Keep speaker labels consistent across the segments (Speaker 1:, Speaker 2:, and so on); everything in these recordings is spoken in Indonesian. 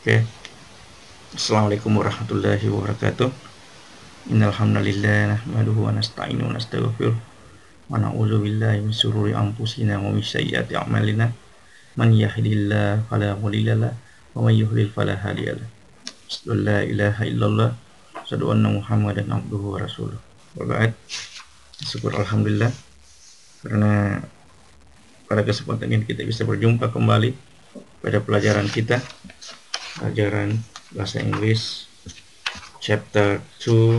Speaker 1: Oke. Assalamualaikum warahmatullahi wabarakatuh. Innal hamdalillah nahmaduhu wa nasta'inu wa nastaghfiruh wa na'udzu billahi min shururi anfusina wa min sayyiati a'malina. Man yahdihillahu fala mudilla wa man yudlil fala hadiya lahu. La ilaha illallah asyhadu anna Muhammadan abduhu wa rasuluh. Wa ba'd. Syukur alhamdulillah karena pada kesempatan ini kita bisa berjumpa kembali pada pelajaran kita pelajaran bahasa Inggris chapter 2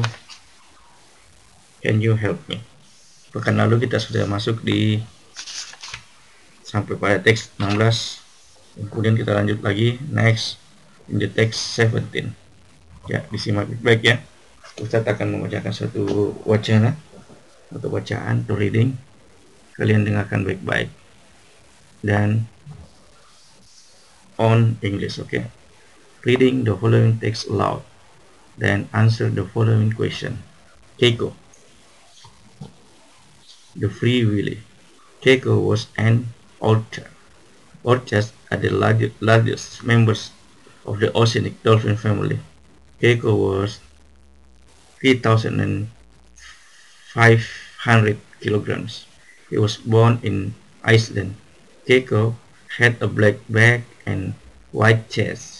Speaker 1: can you help me? Pekan lalu kita sudah masuk di sampai pada teks 16 kemudian kita lanjut lagi next in the text 17 ya disimak baik-baik ya. Ustadz akan membacakan satu wacana atau bacaan to reading. Kalian dengarkan baik-baik. Dan on English oke okay? Reading the following text aloud, then answer the following question. Keiko. The Free Willy. Keiko was an orchard. Orchards are the largest, largest members of the oceanic dolphin family. Keiko was 3,500 kilograms. He was born in Iceland. Keiko had a black back and white chest.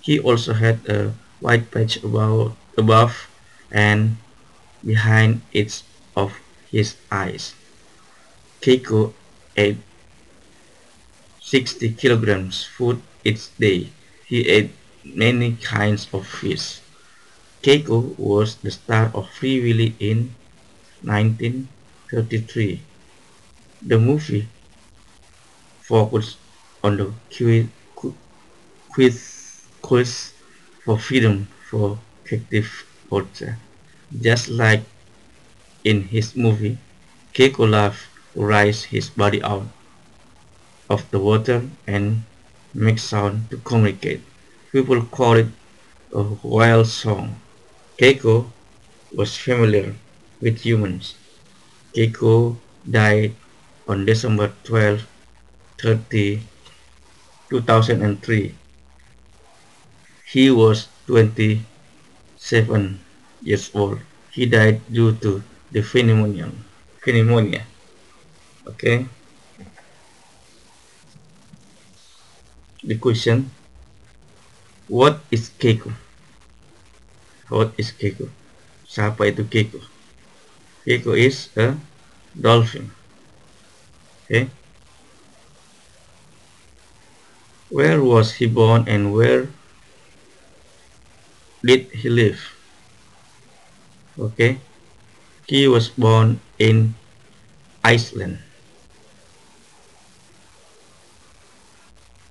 Speaker 1: He also had a white patch above, above and behind each of his eyes. Keiko ate 60 kilograms food each day. He ate many kinds of fish. Keiko was the star of Free Willy in 1933. The movie focused on the quiz quest for freedom for captive Porter. Just like in his movie, Keiko loved to rise his body out of the water and make sound to communicate. People call it a whale song. Keiko was familiar with humans. Keiko died on December 12, 30, 2003 he was 27 years old. He died due to the pneumonia. Pneumonia. Okay. The question: What is Keiko? What is Keiko? Siapa itu Keiko? Keiko is a dolphin. Okay. Where was he born and where did he live? Okay, he was born in Iceland.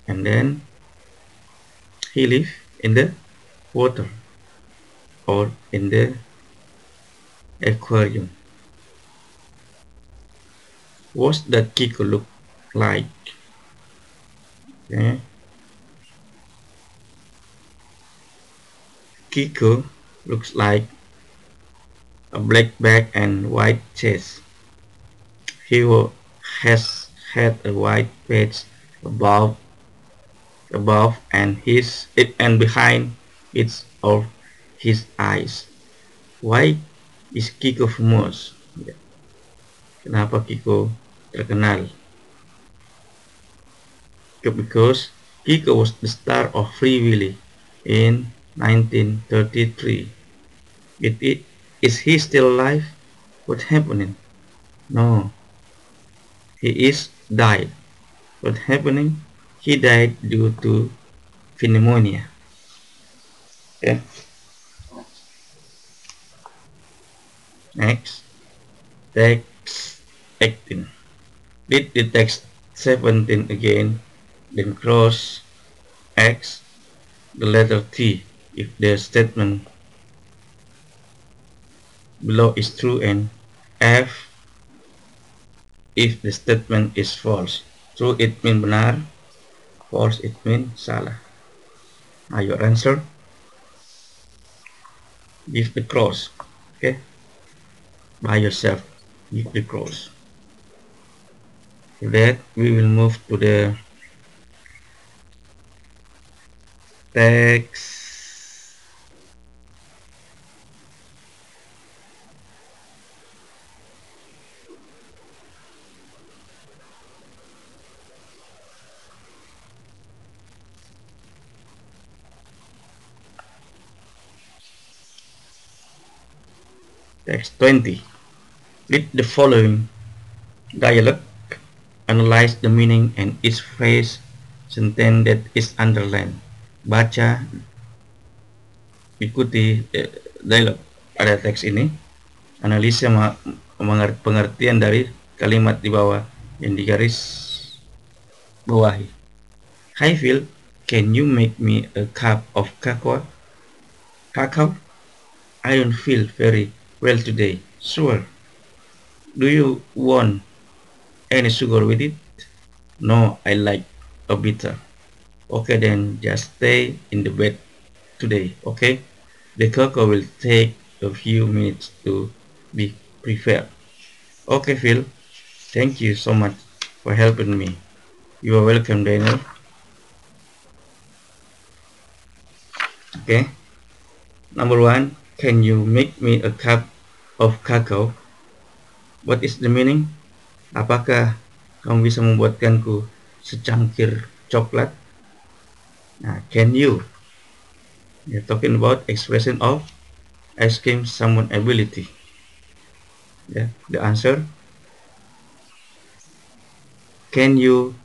Speaker 1: And then he lived in the water or in the aquarium. What's that Kiko look like? Okay. Kiko looks like a black back and white chest. He has had a white patch above above and his it and behind its of his eyes. Why is Kiko famous? Kenapa Kiko terkenal? Because Kiko was the star of Free Willy in 1933. It, it, is he still alive? What happening? No. He is died. What happening? He died due to pneumonia. Okay. Next. Text 18. Read the text 17 again, then cross X, the letter T if the statement below is true and F if the statement is false. True it means benar, false it means salah. Now your answer give the cross. Okay? By yourself, give the cross. For that we will move to the text Text 20. Read the following dialogue, analyze the meaning and each phrase, sentence that is underlined. Baca, ikuti eh, dialog pada teks ini, analisa pengertian dari kalimat di bawah yang digaris bawahi. Hi Phil, can you make me a cup of cocoa? Cacao? I don't feel very well today. Sure. Do you want any sugar with it? No, I like a bitter. Okay, then just stay in the bed today, okay? The cocoa will take a few minutes to be prepared. Okay, Phil. Thank you so much for helping me. You are welcome, Daniel. Okay. Number one, can you make me a cup of cacao? What is the meaning? Apakah kamu bisa membuatkanku secangkir coklat? Nah, can you? You're talking about expression of asking someone ability. Yeah, the answer. Can you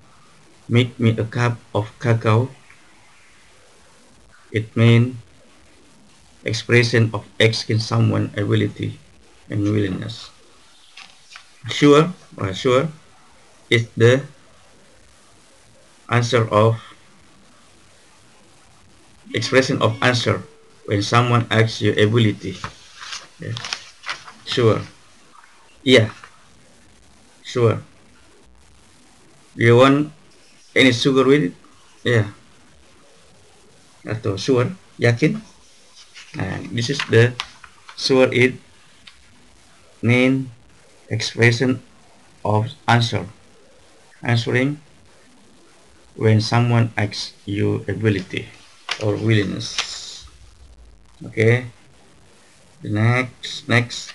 Speaker 1: make me a cup of cacao? It means expression of asking someone ability and willingness. Sure, or sure, is the answer of expression of answer when someone asks your ability. Yeah. Sure. Yeah. Sure. You want any sugar with it? Yeah. Atau sure, yakin? Nah, this is the sure it main expression of answer. Answering when someone asks you ability or willingness. Okay. The next next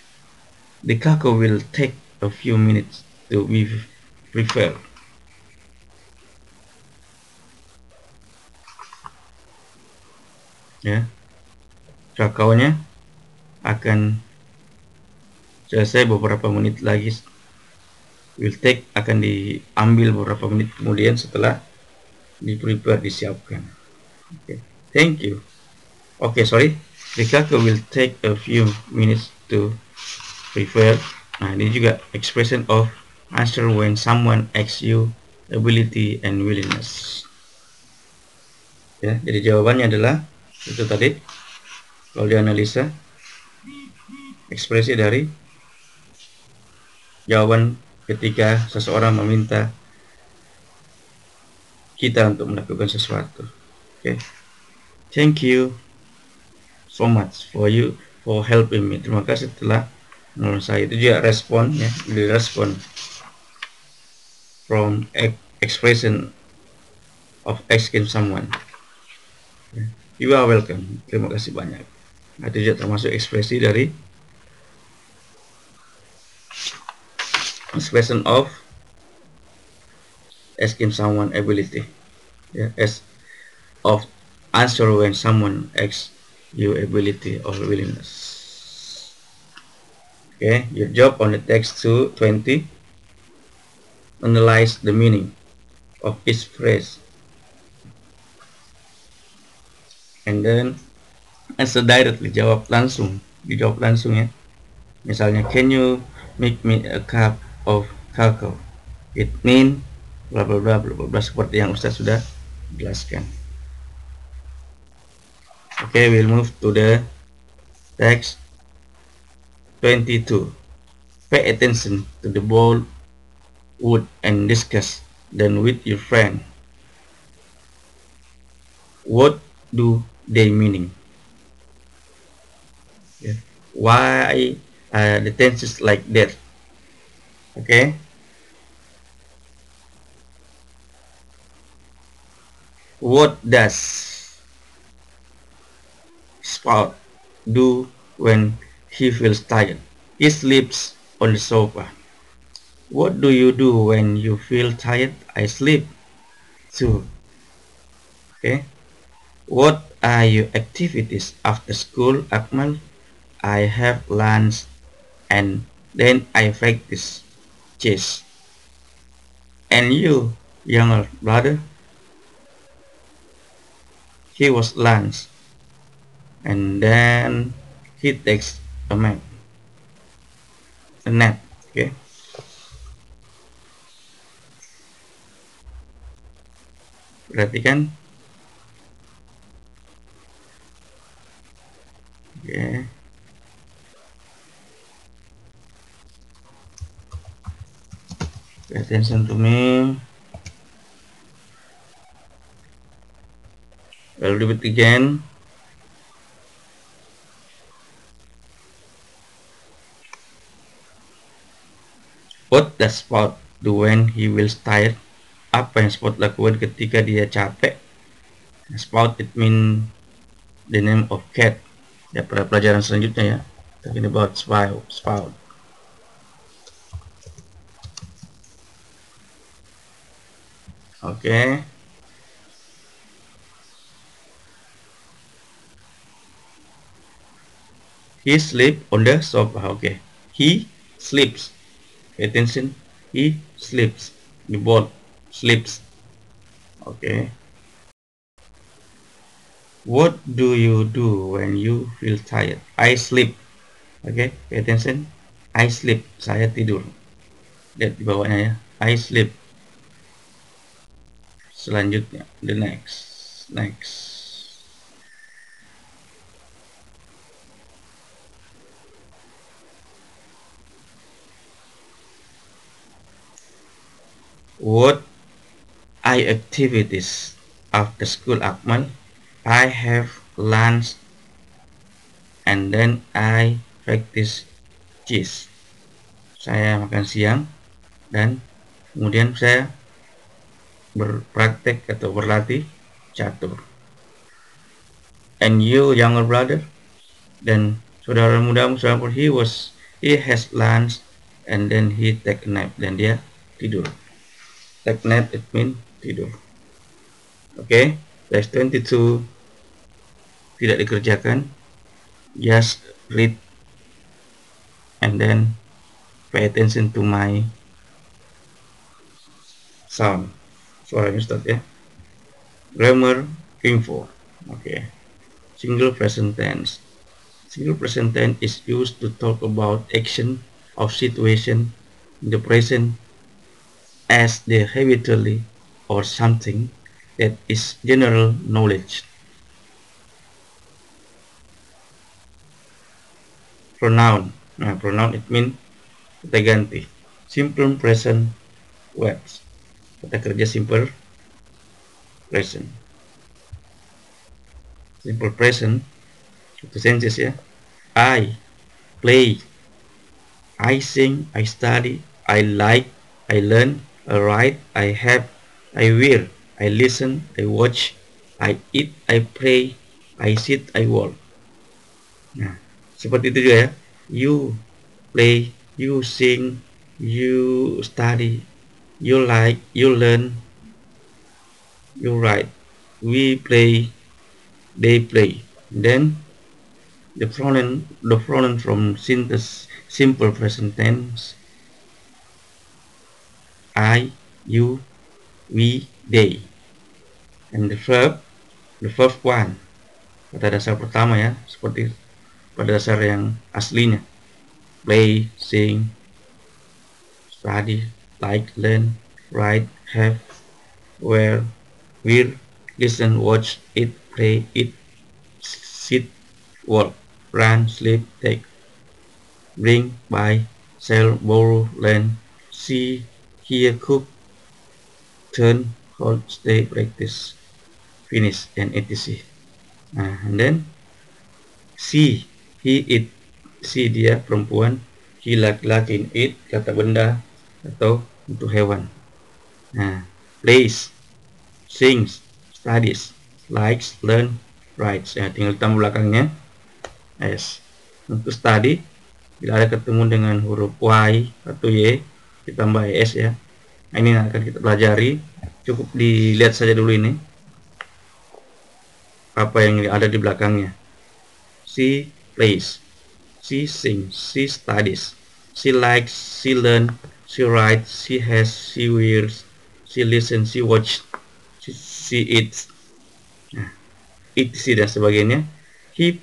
Speaker 1: the kako will take a few minutes to be prepared. Ya. Kakaonya akan selesai beberapa menit lagi. Will take akan diambil beberapa menit kemudian setelah di prepare disiapkan. Okay. thank you. Okay sorry. The kakao will take a few minutes to prepare. Nah ini juga expression of answer when someone asks you ability and willingness. Ya jadi jawabannya adalah itu tadi kalau dianalisa ekspresi dari jawaban ketika seseorang meminta kita untuk melakukan sesuatu. Oke. Okay. Thank you so much for you for helping me. Terima kasih telah menolong saya. Itu juga respon ya, di respon from expression of asking someone. You are welcome. Terima kasih banyak. Itu juga termasuk ekspresi dari expression of asking someone ability. Yeah, as of answer when someone asks you ability or willingness. Okay your job on the text 220 analyze the meaning of each phrase. And then answer directly jawab langsung dijawab langsung ya misalnya can you make me a cup of cacao. It mean bla bla bla bla bla seperti yang Ustaz sudah jelaskan. Okay, we'll move to the text 22. Pay attention to the bold wood and discuss then with your friend. What do they meaning? Why uh, the tenses like that? okay what does Spot do when he feels tired? He sleeps on the sofa. What do you do when you feel tired? I sleep too. Okay. What are your activities after school, Akmal? I have lunch and then I practice chess. And you, younger brother? He was lunch and then he takes a nap. A nap, okay? Perhatikan Okay. Pay attention to me. I'll do it again. What does Spot do when he feels tired? Apa yang Spot lakukan ketika dia capek? Spot it mean the name of cat ya pada pelajaran selanjutnya ya talking about spout spout oke okay. he sleep on the sofa oke okay. he sleeps attention he sleeps the boat sleeps oke okay. What do you do when you feel tired? I sleep. Oke, okay, attention. I sleep. Saya tidur. Lihat di bawahnya ya. I sleep. Selanjutnya, the next. Next. What I activities after school Akmal? I have lunch and then I practice chess. Saya makan siang dan kemudian saya berpraktek atau berlatih catur. And you younger brother dan saudara muda saudara he was he has lunch and then he take a nap dan dia tidur. Take nap it mean tidur. Oke. Okay? Test 22 tidak dikerjakan. Just read and then pay attention to my sound. Suaranya start ya. Grammar info. Okay. Single present tense. Single present tense is used to talk about action of situation in the present as the habitually or something that is general knowledge. Pronoun. Nah, pronoun it mean kita ganti. Simple present verbs. Kita kerja simple present. Simple present itu senses ya. I play, I sing, I study, I like, I learn, I write, I have, I wear, I listen, I watch, I eat, I pray, I sit, I walk. Nah, seperti itu juga ya. You play, you sing, you study, you like, you learn, you write. We play, they play. Then the pronoun, the pronoun from simple present tense. I, you, we, they and the verb the first one kata dasar pertama ya seperti pada dasar yang aslinya play sing study like learn write have wear wear listen watch eat play eat sit work run sleep take bring buy sell borrow learn see hear cook turn hold stay practice finish and etc nah and then si he it si dia perempuan he laki-laki it kata benda atau untuk hewan. Nah plays sings studies likes learn writes. Ya tinggal tambah belakangnya. S. Untuk study bila ada ketemu dengan huruf Y atau Y ditambah S ya. Nah, ini akan kita pelajari. Cukup dilihat saja dulu ini. Apa yang ada di belakangnya. She plays she sings she studies. She likes. She learns she writes she has she wears she listens she watches she, she eats. Nah, etc dan sebagainya. He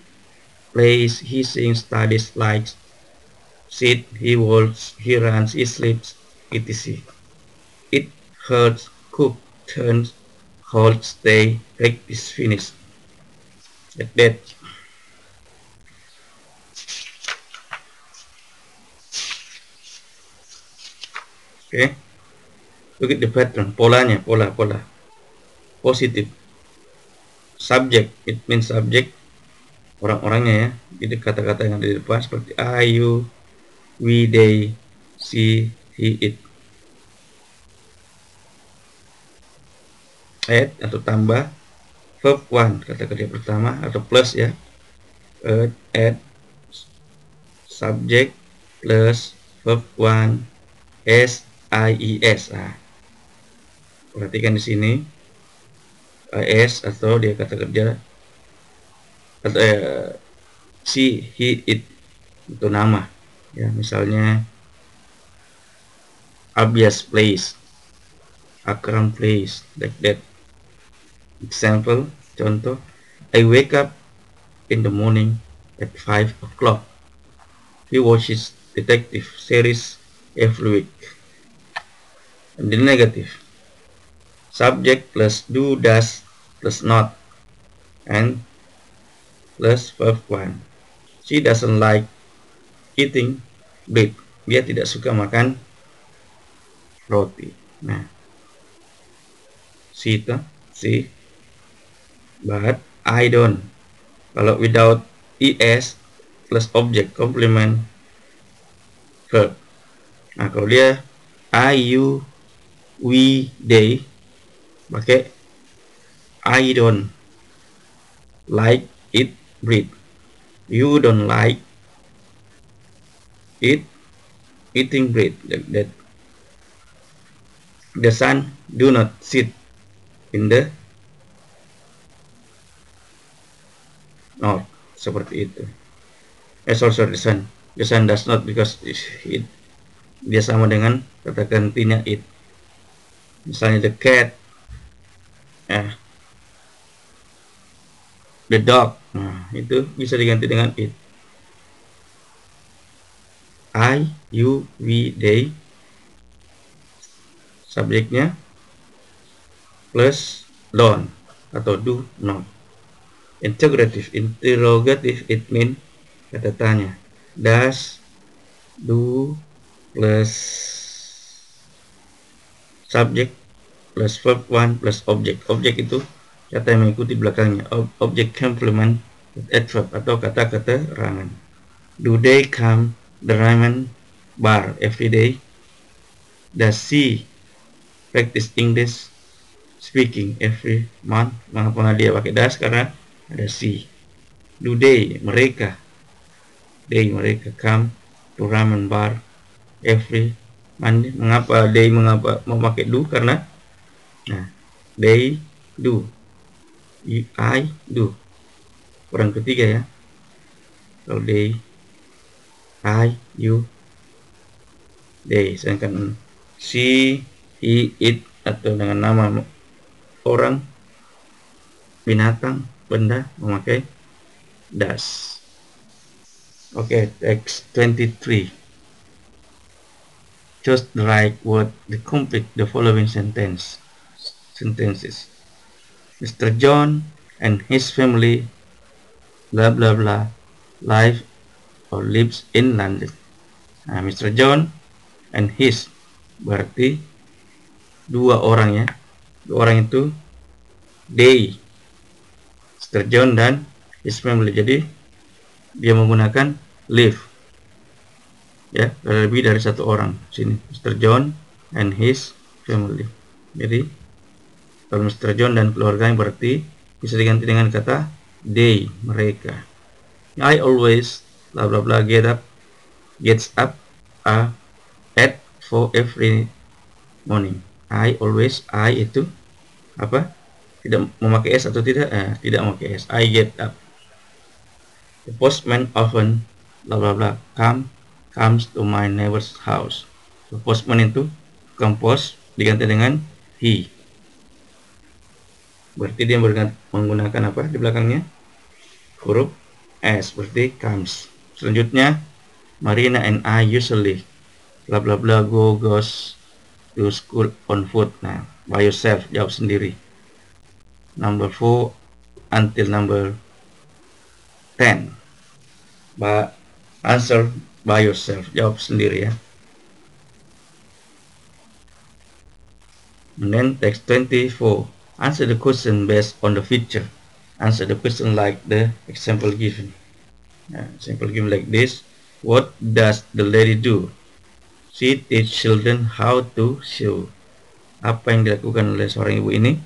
Speaker 1: plays he sings studies likes sit he walks he runs he sleeps etc it hurts cook turns hold stay practice finish like that okay look at the pattern. Polanya pola pola. Positif. Subject. It means subject. Orang-orangnya ya. Jadi kata-kata yang ada di depan seperti I, you, we, they, she, he, it. Add atau tambah verb one. Kata kerja pertama atau plus ya. Add, add subject plus verb one. S i e nah, perhatikan di sini. S atau dia kata kerja atau eh, si he it itu nama. Ya misalnya Abias place Akram place like that example contoh I wake up in the morning at 5 o'clock. He watches detective series every week the negative subject plus do does plus not and plus verb one. She doesn't like eating bread. Dia tidak suka makan roti. Nah, si itu, si, but I don't. Kalau without es plus object complement verb. Nah, kalau dia I, you, we, they pakai I don't like it bread. You don't like it eating bread like that. The sun do not sit in the north seperti itu. As also the sun. The sun does not because it dia sama dengan kata gantinya it. Misalnya the cat, eh, the dog Nah, itu bisa diganti dengan it. I, you, we, they. Subjeknya plus don't atau do not. Integrative, interrogative, it mean kata tanya. Does, do, plus subject plus verb one plus object. Object itu kata yang mengikuti belakangnya. Objek complement adverb atau kata-kata rangan. Do they come the ramen bar every day? Does she practice English speaking every month? Mengapa dia pakai das karena ada she. Do they mereka? They mereka come to ramen bar every mengapa they mengapa memakai do karena nah they do I do orang ketiga ya. Kalau they I you they sedangkan she he it atau dengan nama orang binatang benda memakai does oke okay, text 23 just right word to complete the following sentence sentences Mr. John and his family blah blah blah live or lives in London. Nah, Mr. John and his berarti dua orang ya. Dua orang itu they. Mr. John dan his family. Jadi dia menggunakan live. Ya, lebih dari satu orang sini. Mr. John and his family. Jadi kalau Mr. John dan keluarganya berarti bisa diganti dengan kata they, mereka. I always blah blah blah get up gets up uh, at for every morning. I always I itu apa? Tidak memakai s atau tidak? Eh, tidak memakai s. I get up. The postman often blah blah blah come comes to my neighbor's house. The postman itu compose diganti dengan he. Berarti dia menggunakan apa di belakangnya? Huruf S berarti comes. Selanjutnya Marina and I usually bla bla bla go goes to school on foot. Nah, by yourself jawab sendiri. Number four until number ten. Ba answer by yourself. Jawab sendiri ya. And then text 24. Answer the question based on the feature. Answer the question like the example given. Nah, example given like this. What does the lady do? She teach children how to sew. Apa yang dilakukan oleh seorang ibu ini?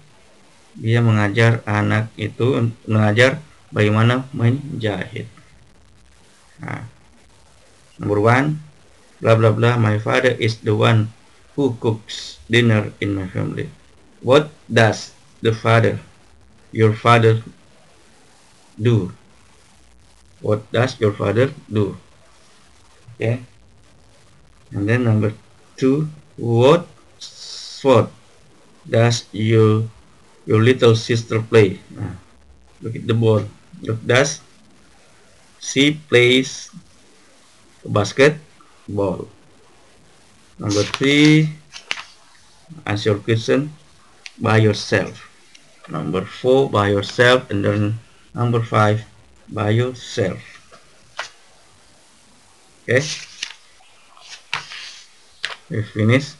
Speaker 1: Dia mengajar anak itu mengajar bagaimana menjahit. Nah, number one, blah blah blah. My father is the one who cooks dinner in my family. What does the father, your father, do? What does your father do? Okay. And then number two, what sport does your your little sister play? Ah, look at the ball. What does she plays basketball? Number three, answer your question by yourself. Number four, by yourself, and then number five, by yourself. Okay. We finish.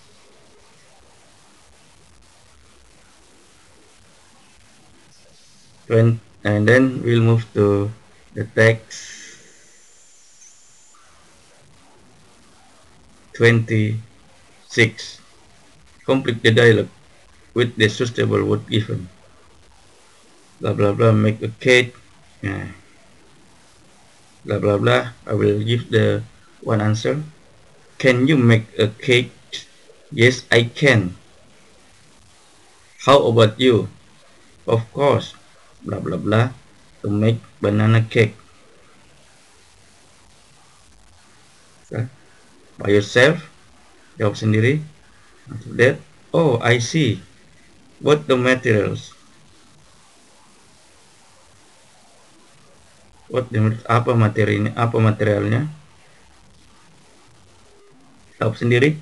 Speaker 1: and then we'll move to the text 26 complete the dialogue with the suitable word given. Blah blah blah make a cake. Yeah. blah blah blah. I will give the one answer. Can you make a cake? Yes I can. How about you? Of course. Blah blah blah. To make banana cake by yourself jawab sendiri. That oh I see. What the materials? What the, apa materi ini apa materialnya? Jawab sendiri.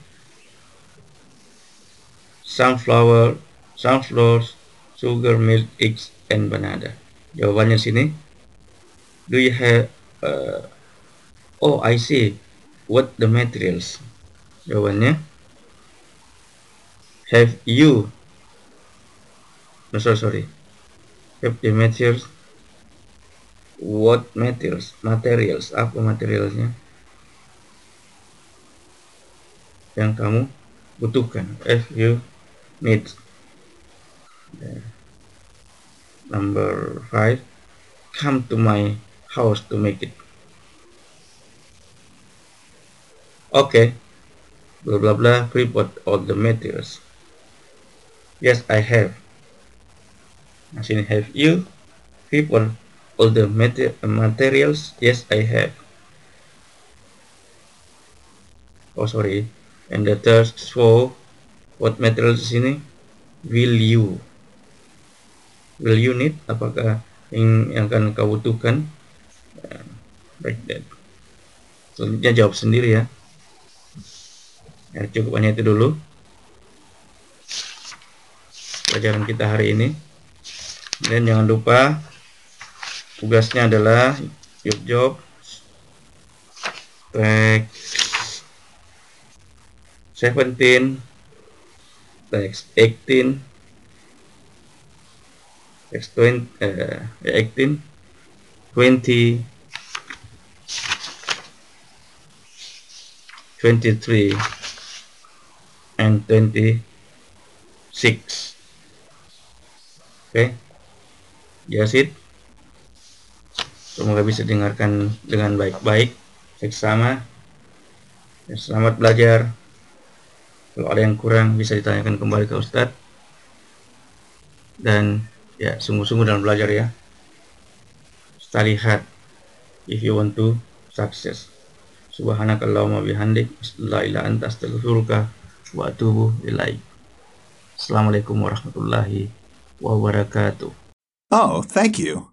Speaker 1: Sunflower sunflowers sugar milk eggs and banana. Jawabannya sini. Do you have uh, oh I see what the materials? Jawabannya? Have you no sorry sorry. Have the materials what materials? Materials. Apa materialnya yang kamu butuhkan. If you need number five. Come to my house to make it okay blah blah blah prepare all the materials. Yes I have. I have you? Prepare all the mater materials. Yes I have. Oh sorry. And the third four what materials ini will you? Will you need? Apakah yang, yang akan kau butuhkan? Uh, like that. Selanjutnya jawab sendiri ya ya cukup hanya itu dulu. Pelajaran kita hari ini. Dan jangan lupa tugasnya adalah your job text 17 text 18 text 20 uh, 18 20 23 and 26 okay yes it Semoga bisa dengarkan dengan baik-baik, seksama. Dan selamat belajar. Kalau ada yang kurang bisa ditanyakan kembali ke Ustadz. Dan ya sungguh-sungguh dalam belajar ya. Kita lihat if you want to success. Subhanakallahumma bihamdik, la ilaha anta astaghfiruka wa atubu ilaik. Assalamualaikum warahmatullahi wabarakatuh.
Speaker 2: Oh, thank you.